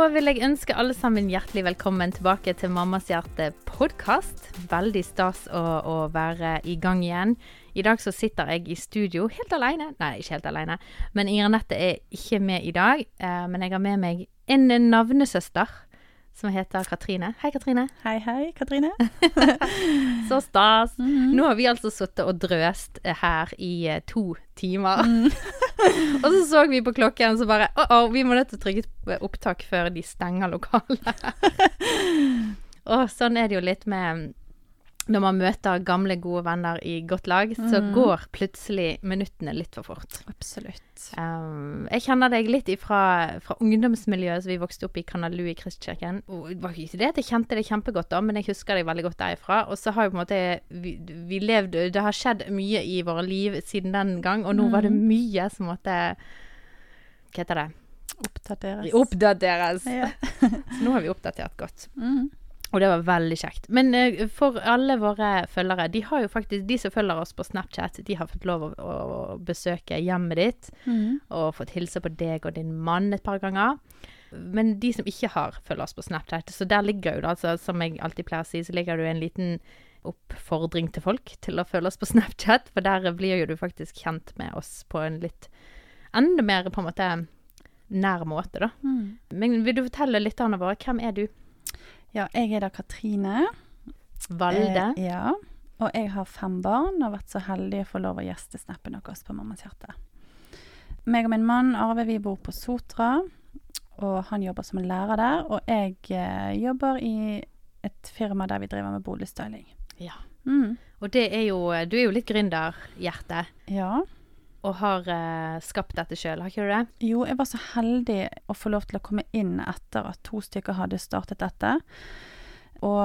Da vil jeg ønske alle sammen hjertelig velkommen tilbake til Mammas hjerte podkast. Veldig stas å, å, være i gang igjen. I dag så sitter jeg i studio helt alene. Nei, ikke helt alene. Men Inger Nette er ikke med i dag. Eh, men jeg har med meg en navnesøster som heter Katrine. Hei, Katrine. Hei, hei, Katrine. så stas. Mm -hmm. Nå har vi altså sittet og drøst her i uh, to timer. Mm. og så så vi på klokken, og så bare Å, oh, oh, vi må nødt til å trykke opptak før de stenger lokalet. og sånn er det jo litt med når man møter gamle, gode venner i godt lag, mm. så går plutselig minuttene litt for fort. Absolutt. Um, jeg kjenner deg litt ifra, fra ungdomsmiljøet som vi vokste opp i Kanalu i Kristkirken. Og det var ikke det at jeg kjente det kjempegodt da, men jeg husker deg veldig godt derifra. Og så har jo på en måte vi, vi levd Det har skjedd mye i våre liv siden den gang, og nå mm. var det mye som måtte Hva heter det? Oppdateres. Oppdateres. Ja. så nå har vi oppdatert godt. Mm. Og det var veldig kjekt. Men uh, for alle våre følgere, de har jo faktisk, de som følger oss på Snapchat, de har fått lov å, å besøke hjemmet ditt. Mm. Og fått hilse på deg og din mann et par ganger. Men de som ikke har, følger oss på Snapchat. Så der ligger jo det, altså, som jeg alltid pleier å si, så ligger det jo en liten oppfordring til folk til å følge oss på Snapchat. For der blir jo du faktisk kjent med oss på en litt enda mer på en måte nær måte, da. Mm. Men vil du fortelle lytterne våre, hvem er du? Ja, jeg er da Katrine. Valde. Eh, ja. Og jeg har fem barn og har vært så heldig å få lov å gjestesnappe deres på Mammas hjerte. Meg og min mann Arve vi bor på Sotra, og han jobber som lærer der. Og jeg eh, jobber i et firma der vi driver med boligstyling. Ja. Mm. Og det er jo Du er jo litt gründerhjerte. Ja og har uh, skapt dette sjøl, har ikke du det? Jo, jeg var så heldig å få lov til å komme inn etter at to stykker hadde startet dette. Og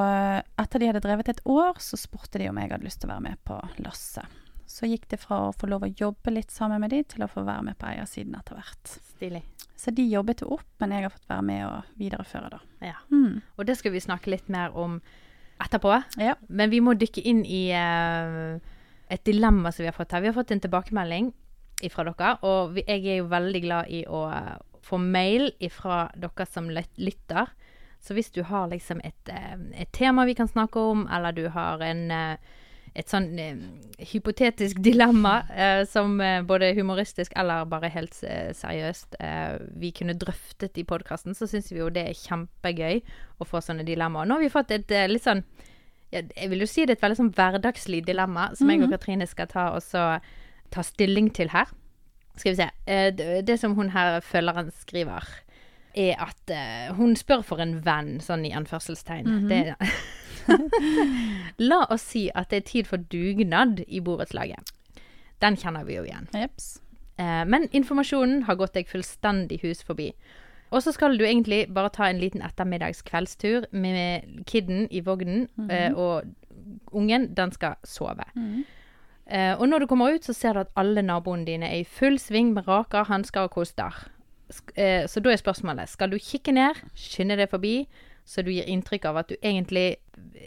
etter de hadde drevet et år, så spurte de om jeg hadde lyst til å være med på lasset. Så gikk det fra å få lov å jobbe litt sammen med de, til å få være med på eiersiden etter hvert. Stilig. Så de jobbet jo opp, men jeg har fått være med og videreføre, da. Ja. Mm. Og det skal vi snakke litt mer om etterpå. Ja. Men vi må dykke inn i uh, et dilemma som vi har fått her. Vi har fått en tilbakemelding ifra dere. Og jeg er jo veldig glad i å eh, få mail ifra dere som lytter. Så hvis du har liksom et, eh, et, tema vi kan snakke om, eller du har en eh, et sånn eh, hypotetisk dilemma eh, som eh, både humoristisk eller bare helt seriøst vi kunne drøftet i podkasten, så syns vi jo det er kjempegøy å få sånne dilemmaer. Nå har vi fått et litt sånn Jeg vil jo si det er et veldig sånn hverdagslig dilemma som mm -hmm. jeg og mhm. Katrine skal ta og så ta stilling til her. Skal vi se. Eh, det som hun her følgeren skriver, er at uh, hun spør for en venn, sånn i anførselstegn. Mm -hmm. det, La oss si at det er tid for dugnad i borettslaget. Den kjenner vi jo igjen. Jeps. Uh, men informasjonen har gått deg fullstendig hus forbi. Og så skal du egentlig bare ta en liten ettermiddagskveldstur med kidden i vognen, mm -hmm. og ungen, den skal sove. Mm -hmm. Uh, og når du kommer ut, så ser du at alle naboene dine er i full sving med raker, hansker og koster. Uh, så da er spørsmålet skal du kikke ned, skynde deg forbi, så du gir inntrykk av at du egentlig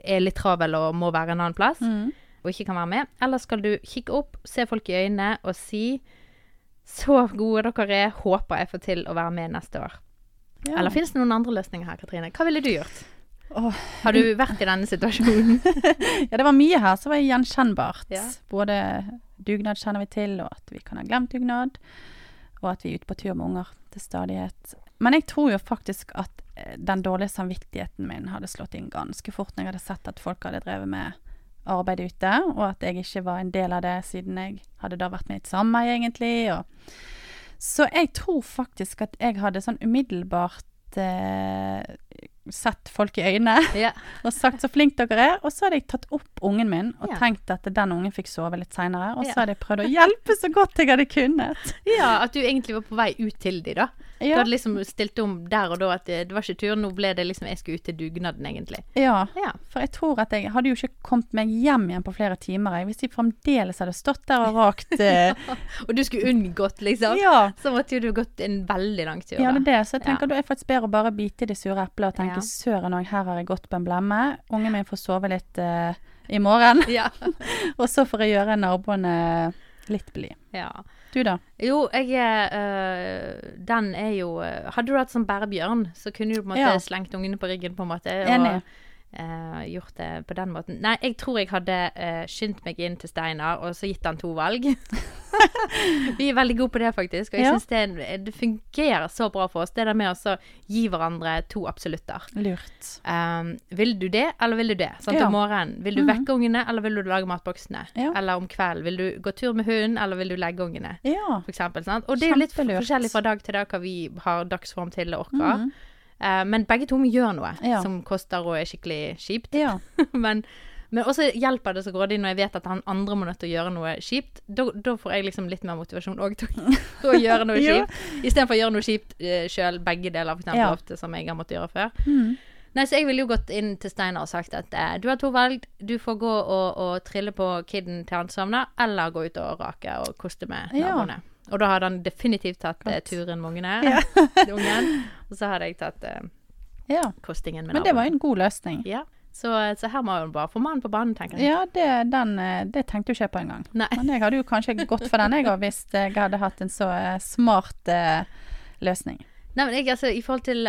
er litt travel og må være en annen plass, mm. og ikke kan være med. Eller skal du kikke opp, se folk i øynene og si så gode dere er, håper jeg får til å være med neste år. Ja. Eller finnes det noen andre løsninger her, Katrine? Hva ville du gjort? Oh. Har du vært i denne situasjonen? ja, det var mye her som var gjenkjennbart. Ja. Både dugnad kjenner vi til, og at vi kan ha glemt dugnad. Og at vi er ute på tur med unger til stadighet. Men jeg tror jo faktisk at eh, den dårlige samvittigheten min hadde slått inn ganske fort når jeg hadde sett at folk hadde drevet med arbeid ute, og at jeg ikke var en del av det siden jeg hadde da vært med i et sameie, egentlig. Og så jeg tror faktisk at jeg hadde sånn umiddelbart eh, sett folk i øynene ja. og sagt 'så flink dere er'. Og så hadde jeg tatt opp ungen min og ja. tenkt at den ungen fikk sove litt seinere. Og så hadde jeg prøvd å hjelpe så godt jeg hadde kunnet. Ja, at du egentlig var på vei ut til de da. Du hadde liksom stilt om der og da at det, det var ikke tur, nå ble det liksom jeg skulle ut til dugnaden, egentlig. Ja, for jeg tror at jeg hadde jo ikke kommet meg hjem igjen på flere timer. Hvis de fremdeles hadde stått der og rakt ja. Og du skulle unngått, liksom. Ja. Så måtte jo du gått en veldig lang tur. Ja, det er det. Så jeg tenker ja. da er faktisk bedre å bare bite i det sure eplet og tenke søren òg, her har jeg gått på en blemme. Ungen min får sove litt uh, i morgen. Ja. og så får jeg gjøre naboene litt blid. Ja. Du, da? Jo, jeg øh, Den er jo øh, Hadde du hatt sånn bærebjørn, så kunne du på en måte Ja. slengt ungene på ryggen, på en måte. Enig. Øh, gjort det på den måten. Nei, jeg tror jeg hadde uh, skyndt meg inn til Steinar og så gitt han to valg. Vi er veldig gode på det, faktisk. Og jeg Ja. synes det, er- det fungerer så bra for oss. Det der med å gi hverandre to absolutter. Lurt. Um, vil du det, eller vil du det? Sant? Ja. Om morgenen. Vil du Mhm. vekke ungene, eller vil du lage matboksene? Ja. Eller om kvelden. Vil du gå tur med hunden, eller vil du legge ungene? Ja. For eksempel, sant? Og det er jo litt forskjellig fra dag til dag hva vi har dagsform til og orker. Mhm. Eh, men begge to må gjøre noe Ja. som koster og er skikkelig kjipt. Ja. men, men også hjelper det så grådig når jeg vet at han andre må nødt til å gjøre noe kjipt. Da, får jeg liksom litt mer motivasjon òg til, å- gjøre noe kjipt. Ja. Istedenfor å gjøre noe kjipt uh, sjøl, begge deler, for eksempel Ja. ofte, som jeg har måttet gjøre før. Mm. Nei, så jeg ville jo gått inn til Steinar og sagt at eh, du har to valg. Du får gå og, og trille på kiden til han sovner, eller gå ut og rake og koste med Ja. Og da hadde han definitivt tatt eh, turen med ungene. Ja. ungen. Og så hadde jeg tatt eh, ja. kostingen med Men det var en god løsning. Ja. Så, så her må hun bare få mannen på banen, tenker jeg. Ja, det, den, eh, det tenkte jo ikke jeg på engang. Men jeg hadde jo kanskje gått for den, jeg òg, hvis jeg hadde hatt en så eh, smart eh, løsning. Nei, men jeg, altså, I forhold til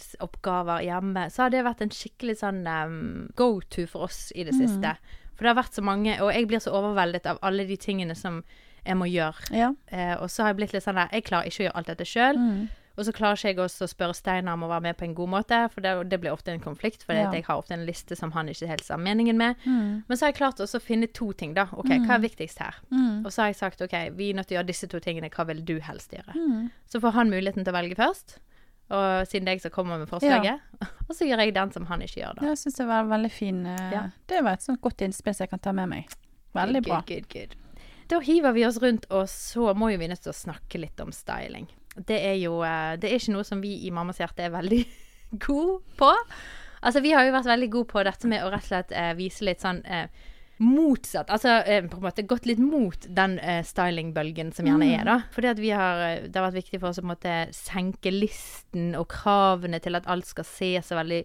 arbeidsoppgaver hjemme, så har det vært en skikkelig sånn um, go to for oss i det Mm. siste. For det har vært så mange, og jeg blir så overveldet av alle de tingene som jeg må gjøre. Ja. Eh, og så har jeg blitt litt sånn der Jeg klarer ikke å gjøre alt dette sjøl. Mm. Og så klarer ikke jeg også å spørre Steinar om å være med på en god måte, for det, det blir ofte en konflikt, for Ja. jeg har ofte en liste som han ikke helt har meningen med. Mm. Men så har jeg klart også å finne to ting, da. OK, hva er viktigst her? Mm. Og så har jeg sagt OK, vi er nødt til å gjøre disse to tingene, hva vil du helst gjøre? Mm. Så får han muligheten til å velge først, og siden det er jeg som kommer med forslaget. Og så gjør jeg den som han ikke gjør, da. Jeg syns det var veldig fin eh, Ja. Det var et sånt godt innspill som jeg kan ta med meg. Veldig bra. Good, good, good. Da hiver vi oss rundt, og så må jo vi nødt til å snakke litt om styling. Det er jo eh, Det er ikke noe som vi i Mammas hjerte er veldig gode på. Altså, vi har jo vært veldig gode på dette med å rett og slett eh, vise litt sånn eh, motsatt Altså eh, på en måte gått litt mot den eh, stylingbølgen som gjerne er, da. Fordi at vi har eh, Det har vært viktig for oss å på en måte senke listen og kravene til at alt skal se så veldig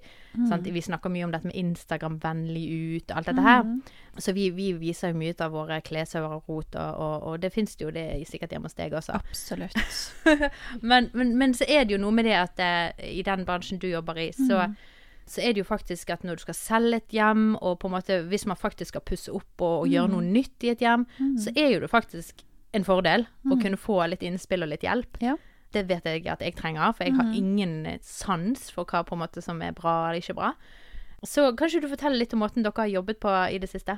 sant? Vi snakker mye om dette med Instagram-vennlig ut og alt dette her. Så vi, vi viser jo mye av våre kleshauger og rot, og, og, og det fins jo det sikkert hjemme hos deg også. Absolutt. Men, men, men så er det jo noe med det at eh, i den bransjen du jobber i, så, så er det jo faktisk at når du skal selge et hjem, og på en måte hvis man faktisk skal pusse opp og, og gjøre noe nytt i et hjem, så er jo det faktisk en fordel å kunne få litt innspill og litt hjelp. Ja. Det vet jeg at jeg trenger, for jeg har ingen eh, sans for hva på en måte som er bra eller ikke bra. Så kanskje du forteller litt om måten dere har jobbet på i det siste?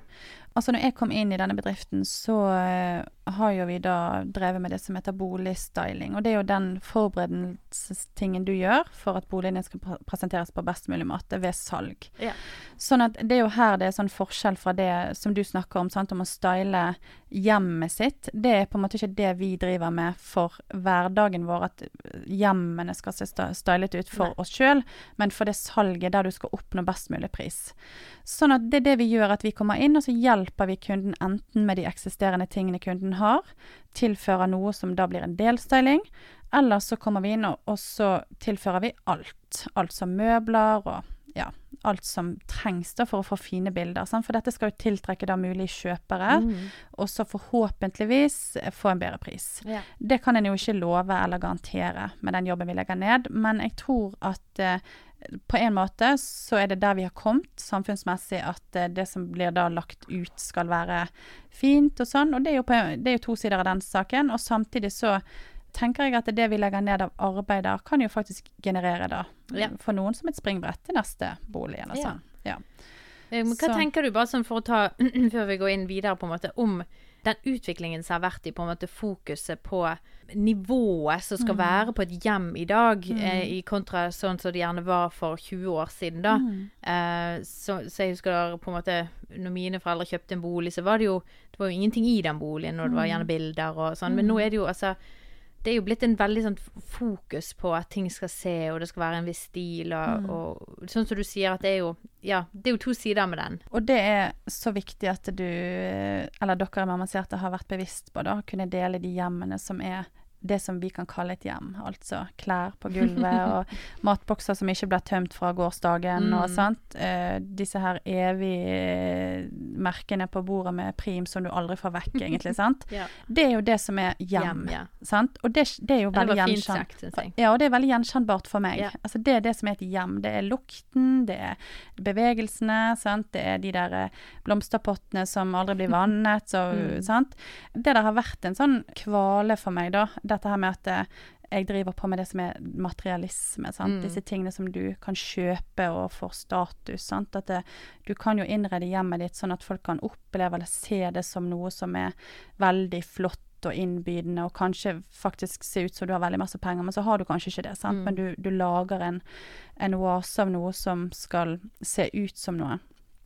Altså når jeg kom inn i denne bedriften, så eh, har jo vi da drevet med det som heter boligstyling. Og det er jo den forberedelsestingen du gjør for at boligen skal pre- presenteres på best mulig måte ved salg. Ja. Sånn at det er jo her det er sånn forskjell fra det som du snakker om, sant, om å style hjemmet sitt. Det er på en måte ikke det vi driver med for hverdagen vår, at hjemmene skal se stylet ut for Nei. oss sjøl, men for det salget der du skal oppnå best mulig pris. Sånn at det er det vi gjør, at vi kommer inn og så hjelper vi kunden enten med de eksisterende tingene kunden har, tilfører noe som da blir en delstyling, eller så kommer vi inn og, og så tilfører vi alt. Alt som møbler og ja, alt som trengs da for å få fine bilder. Sant? For dette skal jo tiltrekke da mulige kjøpere, Mm. og så forhåpentligvis få en bedre pris. Ja. Det kan en jo ikke love eller garantere med den jobben vi legger ned, men jeg tror at eh, på en måte så er det der vi har kommet samfunnsmessig, at eh, det som blir da lagt ut skal være fint og sånn. Og det er jo, på, det er jo to sider av den saken. Og samtidig så tenker jeg at det vi legger ned av arbeid der, kan jo faktisk generere da Ja. for noen som et springbrett til neste bolig eller sånn. Ja. ja. Men hva Så- tenker du, bare sånn for å ta, før vi går inn videre, på en måte, om den utviklingen som har vært i på en måte fokuset på nivået som skal være på et hjem i dag, eh, i kontra sånn som det gjerne var for 20 år siden, da. Eh, så, så jeg husker på en måte Når mine foreldre kjøpte en bolig, så var det jo Det var jo ingenting i den boligen, og det var gjerne bilder og sånn, men nå er det jo altså det er jo blitt en veldig sånn fokus på at ting skal se, og det skal være en viss stil, og, og sånn som du sier at det er jo Ja, det er jo to sider med den. Og det er så viktig at du, eller dere i at det har vært bevisst på da, kunne dele de hjemmene som er det som vi kan kalle et hjem. Altså klær på gulvet og matbokser som ikke blir tømt fra gårsdagen og Mm. sånt. Eh, disse her evig eh, merkene på bordet med prim som du aldri får vekk, egentlig. sant? Ja. Det er jo det som er hjem. Hjem, ja. sant? Og det, det er jo veldig gjenkjennbart. Ja, og det er veldig gjenkjennbart for meg. Ja. Altså, det er det som er et hjem. Det er lukten, det er bevegelsene, sant? det er de der eh, blomsterpottene som aldri blir vannet. Så, Mm. sant? Det der har vært en sånn kvale for meg, da. Dette her med at eh, jeg driver på med det som er materialisme. Mm. Disse tingene som du kan kjøpe og får status. Sant? At det, du kan jo innrede hjemmet ditt sånn at folk kan oppleve eller se det som noe som er veldig flott og innbydende, og kanskje faktisk se ut som du har veldig masse penger, men så har du kanskje ikke det. Sant? Mm. Men du, du lager en, en oase av noe som skal se ut som noe.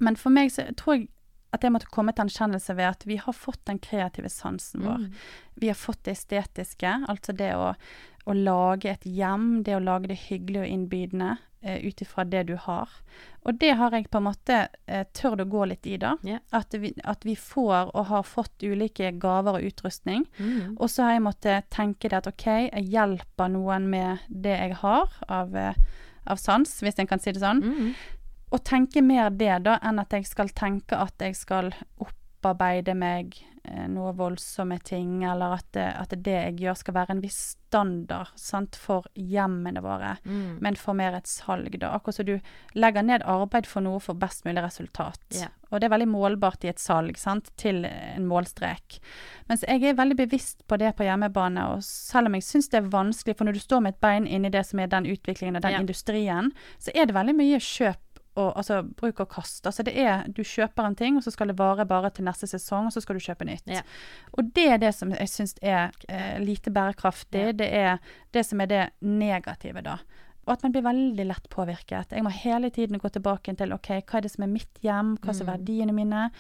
Men for meg så tror jeg at jeg måtte komme til en kjennelse ved at vi har fått den kreative sansen vår. Mm. Vi har fått det estetiske, altså det å, å lage et hjem, det å lage det hyggelig og innbydende eh, ut ifra det du har. Og det har jeg på en måte eh, tørt å gå litt i, da. Yeah. At, vi, at vi får og har fått ulike gaver og utrustning. Mm. Og så har jeg måttet tenke det at OK, jeg hjelper noen med det jeg har av, eh, av sans, hvis en kan si det sånn. Mm. Og tenke mer det, da, enn at jeg skal tenke at jeg skal opparbeide meg eh, noe voldsomme ting, eller at det, at det jeg gjør skal være en viss standard sant, for hjemmene våre, Mm. men for mer et salg, da. Akkurat som du legger ned arbeid for noe for best mulig resultat. Yeah. Og det er veldig målbart i et salg, sant, til en målstrek. Mens jeg er veldig bevisst på det på hjemmebane, og selv om jeg syns det er vanskelig, for når du står med et bein inni det som er den utviklingen og den yeah. industrien, så er det veldig mye kjøp og altså bruk og kast. Altså det er Du kjøper en ting, og så skal det vare bare til neste sesong, og så skal du kjøpe nytt. Ja. Og det er det som jeg syns er eh, lite bærekraftig. Ja. Det er det som er det negative, da. Og at man blir veldig lett påvirket. Jeg må hele tiden gå tilbake til ok, hva er det som er mitt hjem, hva som er Mm. verdiene mine,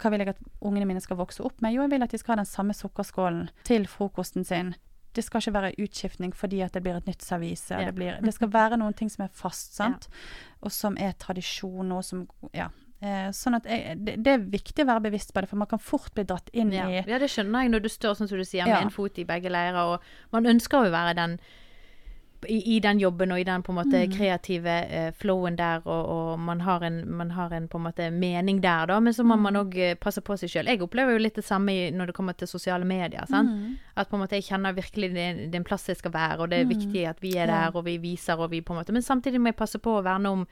hva vil jeg at ungene mine skal vokse opp med? Jo, jeg vil at de skal ha den samme sukkerskålen til frokosten sin. Det skal ikke være utskiftning fordi at det blir et nytt servise. Ja. Det, blir, det skal være noen ting som er fast, sant? Og som er tradisjon, og som Ja. Eh, sånn at jeg, det, det er viktig å være bevisst på det, for man kan fort bli dratt inn Ja. i ja, det skjønner jeg når du står sånn som du sier, med Ja. en fot i begge leirer. Og man ønsker jo å være den i, i den jobben og i den på en måte Mm. kreative uh, flowen der, og, og man, har en, man har en på en måte mening der, da. Men så må Mm. man òg passe på seg sjøl. Jeg opplever jo litt det samme når det kommer til sosiale medier. Mm. At på en måte jeg kjenner virkelig det, det er en plass jeg skal være, og det er Mm. viktig at vi er der, og vi viser, og vi på en måte Men samtidig må jeg passe på å verne om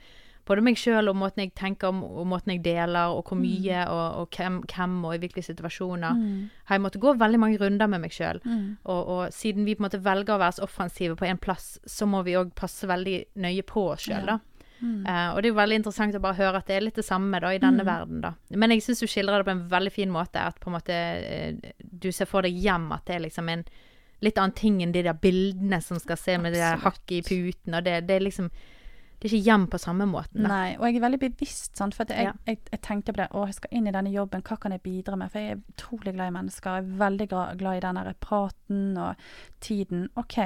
både meg sjøl og måten jeg tenker om, og måten jeg deler, og hvor mye, og, og hvem, hvem, og i hvilke situasjoner. Mm. Har jeg måttet gå veldig mange runder med meg sjøl. Mm. Og, og siden vi på en måte velger å være så offensive på en plass, så må vi òg passe veldig nøye på oss sjøl, da. Uh, og det er jo veldig interessant å bare høre at det er litt det samme da, i denne Mm. verden, da. Men jeg syns du skildrer det på en veldig fin måte, at på en måte eh, du ser for deg hjem at det er liksom en litt annen ting enn de der bildene som skal se med det der hakket i puten, og det, det er liksom Det er ikke hjem på samme måten, da. Nei, og jeg er veldig bevisst, sant? for jeg, Ja. jeg, jeg tenkte på det. Å, jeg skal inn i denne jobben, hva kan jeg bidra med? For jeg er utrolig glad i mennesker. Jeg er veldig glad i den der praten og tiden. OK,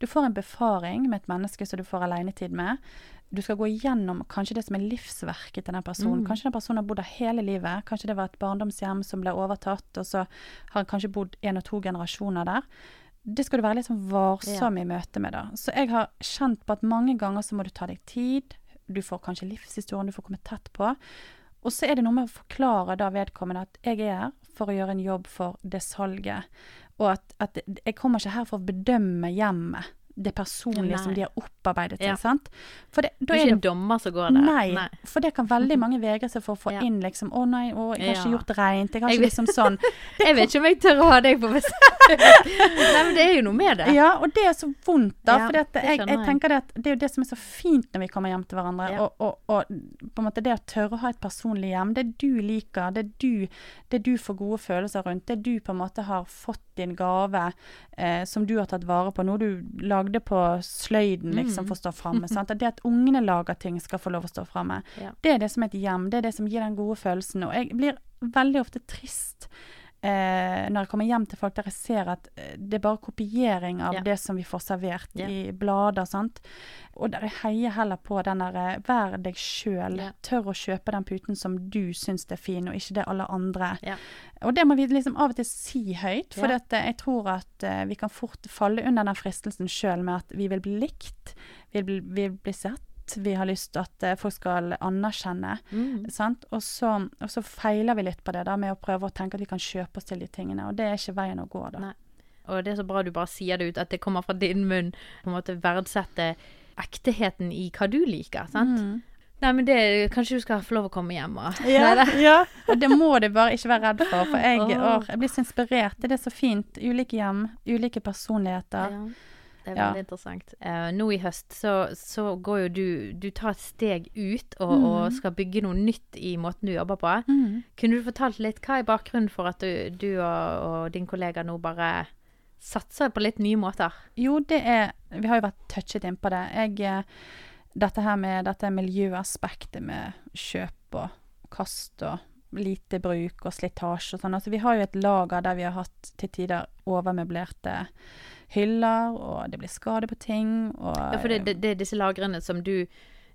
du får en befaring med et menneske som du får alenetid med. Du skal gå igjennom kanskje det som er livsverket til den personen. Mm. Kanskje den personen har bodd der hele livet. Kanskje det var et barndomshjem som ble overtatt, og så har han kanskje bodd en og to generasjoner der. Det skal du være litt sånn varsom i møte med, da. Så jeg har kjent på at mange ganger så må du ta deg tid. Du får kanskje livshistorien du får komme tett på. Og så er det noe med å forklare da vedkommende at jeg er her for å gjøre en jobb for det salget. Og at, at jeg kommer ikke her for å bedømme hjemmet. Det personlige Nei. som de har opparbeidet seg. Ja. sant? For det, da er er ikke det en dommer som går der. Nei, for det kan veldig mange vegre seg for å få Ja. inn liksom Å nei, å, jeg har ikke Ja. gjort reint. Jeg har Jeg ikke liksom sånn. Jeg vet ikke om jeg tør å ha deg på besøk. Nei, men det er jo noe med det. Ja, og det er så vondt, da. For jeg, jeg, jeg. tenker det at det er jo det som er så fint når vi kommer hjem til hverandre. Og, og, og på en måte det å tørre å ha et personlig hjem. Det du liker, det du, det du får gode følelser rundt. Det du på en måte har fått din gave eh, som du har tatt vare på. Noe du lagde på sløyden, liksom, Mm. for å stå framme. Det at ungene lager ting, skal få lov å stå framme. Ja. Det er det som er et hjem. Det er det som gir den gode følelsen. Og jeg blir veldig ofte trist eh, når jeg kommer hjem til folk der jeg ser at eh, det er bare kopiering av Ja. det som vi får servert Ja. i blader. sant? Og der jeg heier heller på den der eh, vær deg sjøl. Ja. Tør å kjøpe den puten som du syns er fin, og ikke det alle andre. Ja. Og det må vi liksom av og til si høyt, for Ja. jeg tror at uh, vi kan fort falle under den fristelsen sjøl med at vi vil bli likt, vi vil, vi vil bli sett. Vi har lyst til at eh, folk skal anerkjenne. Mm. Sant? Og, så, og så feiler vi litt på det da, med å prøve å tenke at vi kan kjøpe oss til de tingene. Og det er ikke veien å gå, da. Nei. Og det er så bra du bare sier det ut, at det kommer fra din munn. På en måte verdsette ekteheten i hva du liker, sant? Mm. Nei, men det, kanskje du skal få lov å komme hjem og Ja, det- ja. Og det må du bare ikke være redd for. For jeg, oh. å, jeg blir så inspirert. Det er så fint. Ulike hjem, ulike personligheter. Ja, det er Ja. veldig interessant. Uh, nå i høst så, så går jo du Du tar et steg ut og, mm. og skal bygge noe nytt i måten du jobber på. Mm. Kunne du fortalt litt hva er bakgrunnen for at du, du og, og din kollega nå bare satser på litt nye måter? Jo, det er Vi har jo vært touchet inn på det. Jeg, eh, dette her med dette miljøaspektet med kjøp og kast og lite bruk og slitasje og sånn. Altså, vi har jo et lager der vi har hatt til tider overmøblerte hyller, og det blir skade på ting. Og, Ja, for det, det, det er disse lagrene som du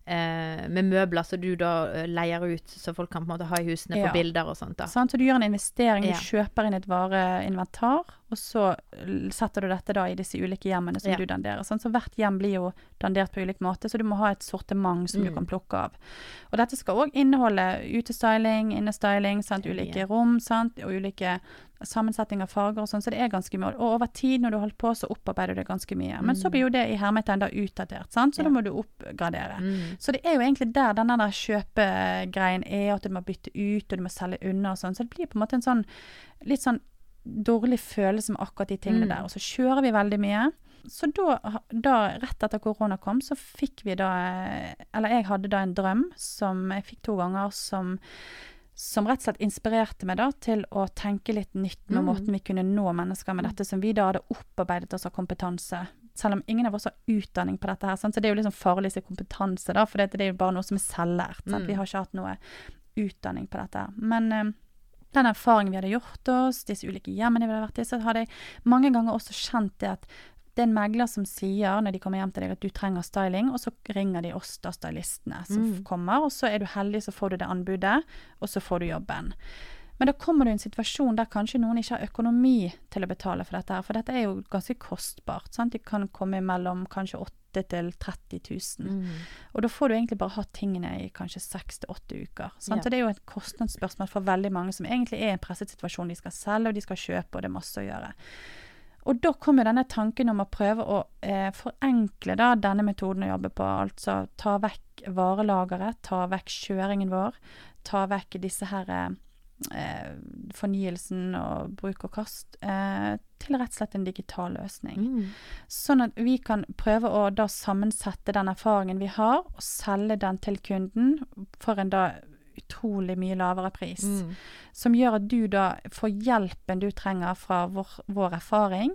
eh, Med møbler som du da eh, leier ut, så folk kan på en måte ha i husene for Ja. bilder og sånt. da. Sant? Så du gjør en investering, Ja. du kjøper inn et vareinventar, og så setter du dette da i disse ulike hjemmene som Ja. du danderer. Sånn. Så hvert hjem blir jo dandert på ulik måte, så du må ha et sortiment som du Mm. kan plukke av. Og dette skal òg inneholde utestyling, innestyling, sant? ulike rom sant? og ulike sammensetning av farger og sånn, så det er ganske mye. Og over tid når du holder på, så opparbeider du det ganske mye. Men så Mm. blir jo det i hermetegn da utdatert, sant? så Ja. da må du oppgradere. Mm. Så det er jo egentlig der denne der kjøpegreien er, at du må bytte ut, og du må selge unna og sånn. Så det blir på en måte en sånn litt sånn dårlig følelse med akkurat de tingene Mm. der. Og så kjører vi veldig mye. Så da, da, rett etter korona kom, så fikk vi da Eller jeg hadde da en drøm som jeg fikk to ganger, som som rett og slett inspirerte meg da til å tenke litt nytt med Mm. måten vi kunne nå mennesker med dette, som vi da hadde opparbeidet oss av kompetanse. Selv om ingen av oss har utdanning på dette her, sant? så det er jo liksom farlig å si kompetanse, da, for det, det er jo bare noe som er selvlært. Mm. Vi har ikke hatt noe utdanning på dette. her. Men eh, den erfaringen vi hadde gjort oss, disse ulike hjemmene vi hadde vært i, så hadde jeg mange ganger også kjent det at det er en megler som sier når de kommer hjem til deg at du trenger styling, og så ringer de oss da stylistene som Mm. kommer, og så er du heldig, så får du det anbudet, og så får du jobben. Men da kommer du i en situasjon der kanskje noen ikke har økonomi til å betale for dette her, for dette er jo ganske kostbart. Sant? De kan komme mellom kanskje 8 til 30 000. Mm. Og da får du egentlig bare ha tingene i kanskje seks til åtte uker. Ja. Så det er jo et kostnadsspørsmål for veldig mange som egentlig er i en presset situasjon. De skal selge, og de skal kjøpe, og det er masse å gjøre. Og da kom jo denne tanken om å prøve å eh, forenkle da denne metoden å jobbe på. Altså ta vekk varelageret, ta vekk kjøringen vår, ta vekk disse her eh, fornyelsen og bruk og kast, eh, til rett og slett en digital løsning. Mm. Sånn at vi kan prøve å da sammensette den erfaringen vi har, og selge den til kunden for en da utrolig mye lavere pris. Mm. Som gjør at du da får hjelpen du trenger fra vår, vår erfaring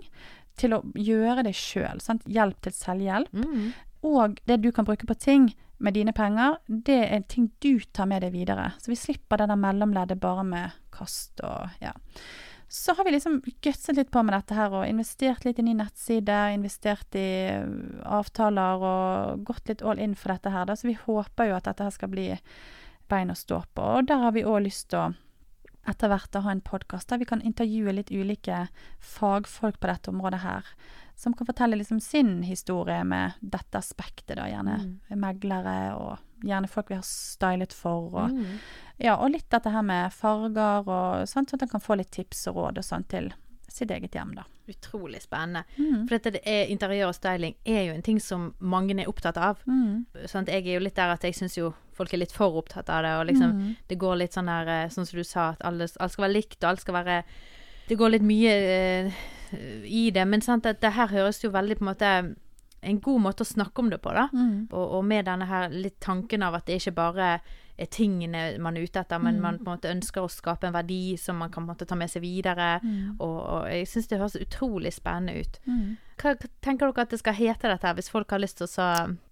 til å gjøre det sjøl. Hjelp til selvhjelp. Mm. Og det du kan bruke på ting med dine penger, det er ting du tar med deg videre. Så vi slipper det der mellomleddet bare med kast og ja. Så har vi liksom gutset litt på med dette her og investert litt i ny nettside, investert i øh, avtaler og gått litt all in for dette her. Da. Så vi håper jo at dette her skal bli bein å stå på. Og der har vi òg lyst til å etter hvert å ha en podkast der vi kan intervjue litt ulike fagfolk på dette området her. Som kan fortelle liksom sin historie med dette aspektet, da. Gjerne meglere og gjerne folk vi har stylet for. Og, Mm. ja, og litt dette her med farger og sånt, sånn at en kan få litt tips og råd og sånn til sitt eget hjem, da. Utrolig spennende. Mm. For dette det er, interiør og styling er jo en ting som mange er opptatt av. Mm. at Jeg er jo litt der at jeg syns jo folk er litt for opptatt av det, og liksom Mm. det går litt sånn der eh, Sånn som du sa, at alle, alt skal være likt, og alt skal være Det går litt mye eh, i det, men sant, at det her høres jo veldig på en måte en god måte å snakke om det på, da. Mm. Og, og med denne her litt tanken av at det ikke bare tingene man er ute etter, men Mm. man på en måte ønsker å skape en verdi som man kan på en måte ta med seg videre. Mm. Og, og jeg syns det høres utrolig spennende ut. Mm. Hva tenker dere at det skal hete dette hvis folk har lyst til å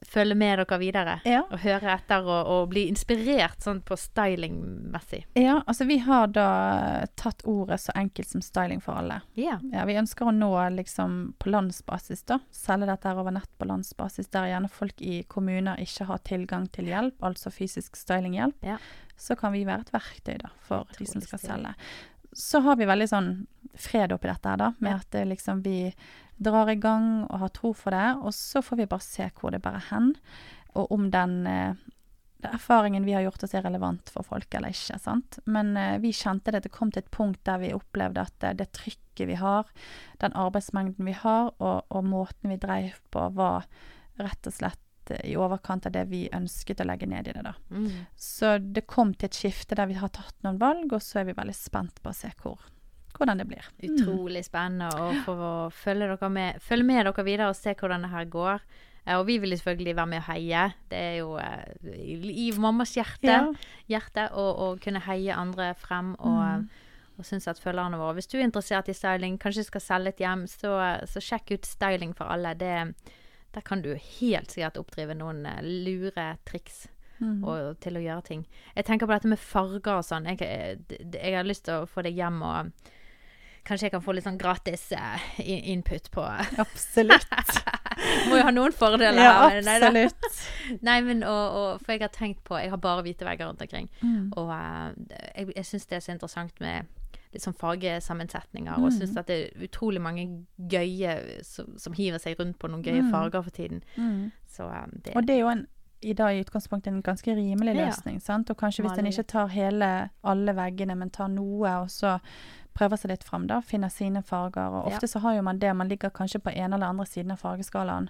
følge med dere videre? Ja. Og høre etter og, og bli inspirert sånn på stylingmessig? ja, altså vi har da tatt ordet så enkelt som styling for alle. Ja. Ja, vi ønsker å nå liksom på landsbasis, da. Selge dette her over nett på landsbasis, der gjerne folk i kommuner ikke har tilgang til hjelp, altså fysisk stylinghjelp. Ja. Så kan vi være et verktøy da, for de som skal selge. Så har vi veldig sånn fred oppi dette her, da, med Ja. at det liksom vi drar i gang og har tro for det, og så får vi bare se hvor det bærer hen. og om den eh, erfaringen vi har gjort oss er relevant for folk eller ikke. sant? Men eh, vi kjente det, det kom til et punkt der vi opplevde at det, det trykket vi har, den arbeidsmengden vi har, og, og måten vi dreiv på, var rett og slett eh, i overkant av det vi ønsket å legge ned i det. da. Mm. Så det kom til et skifte der vi har tatt noen valg, og så er vi veldig spent på å se hvor, hvordan det blir. Mm. Utrolig spennende å få følge, dere med, følge med dere videre og se hvordan det her går. Eh, Og vi vil selvfølgelig være med og heie. Det er jo eh, i, mammas hjerte, Ja. hjerte å, å kunne heie andre frem og, Mm. og synes at følgerne våre Hvis du er interessert i styling, kanskje skal selge et hjem, så, så sjekk ut Styling for alle. Det, der kan du helt sikkert oppdrive noen eh, lure triks Mm. og, til å gjøre ting. Jeg tenker på dette med farger og sånn. Jeg, d- jeg har lyst til å få deg hjem og Kanskje jeg kan få litt sånn gratis uh, input på Absolutt. Må jo ha noen fordeler. ja, her, men nei absolutt. Nei, men og, og, For jeg har tenkt på Jeg har bare hvite vegger rundt omkring. Mm. Og uh, jeg, jeg syns det er så interessant med litt sånn fargesammensetninger. Og Mm. syns at det er utrolig mange gøye som, som hiver seg rundt på noen gøye Mm. farger for tiden. Mm. Så um, det Og det er jo en, i dag i utgangspunktet en ganske rimelig Ja. løsning. sant? Og kanskje hvis en ikke tar hele, alle veggene, men tar noe, og så prøver seg litt fram, da, finner sine farger. Og Ja. ofte så har jo man det, man ligger kanskje på ene eller andre siden av fargeskalaen.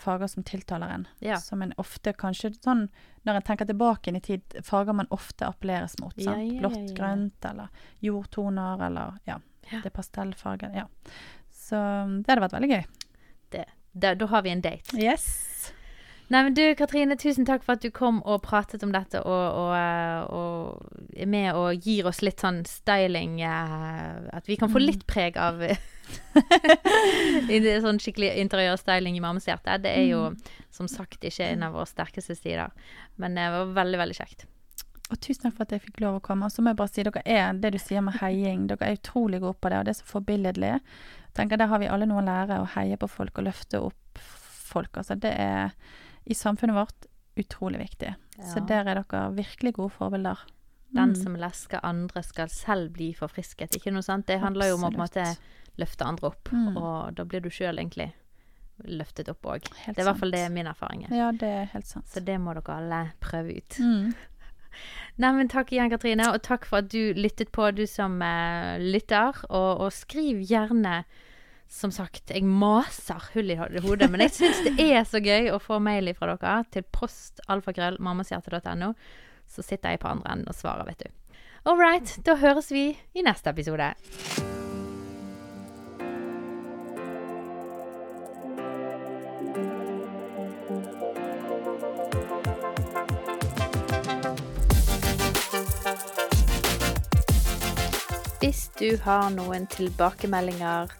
Farger som tiltaler en. Ja. Som en ofte kanskje sånn Når en tenker tilbake inn i tid, farger man ofte appelleres mot. Ja, ja, ja, Blått, grønt, eller jordtoner, eller ja. Ja. Det er pastellfarger. Ja. Så det hadde vært veldig gøy. da, da har vi en date. Yes. Nei, men du Katrine, tusen takk for at du kom og pratet om dette og, og, eh, og er med og gir oss litt sånn styling eh, At vi kan få Mm. litt preg av sånn skikkelig interiørstyling i mammas hjerte. Det er jo Mm. som sagt ikke en av våre sterkeste sider. Men det var veldig, veldig kjekt. Og tusen takk for at jeg fikk lov å komme. Og så må jeg bare si, dere er det du sier med heiing. Dere er utrolig gode på det, og det er så forbilledlig. Tenker Der har vi alle noe å lære, å heie på folk og løfte opp folk. Altså, det er i samfunnet vårt utrolig viktig. Så der er dere virkelig gode forbilder. Den Mm. som lesker andre, skal selv bli forfrisket. Ikke noe sant? Det handler jo om å på en måte løfte andre opp. Mm. Og da blir du sjøl egentlig løftet opp òg. Det er i hvert fall det er min erfaring er. Ja, det er helt sant. Så det må dere alle prøve ut. Mm. Nei, men takk igjen, Katrine, og takk for at du lyttet på, du som eh, lytter. Og, og skriv gjerne Som sagt, jeg maser hull i hodet, men jeg syns det er så gøy å få mail fra dere til postalfakrøllmammashjerte.no. Så sitter jeg på andre enden og svarer, vet du. All right, da høres vi i neste episode. Hvis du har noen tilbakemeldinger,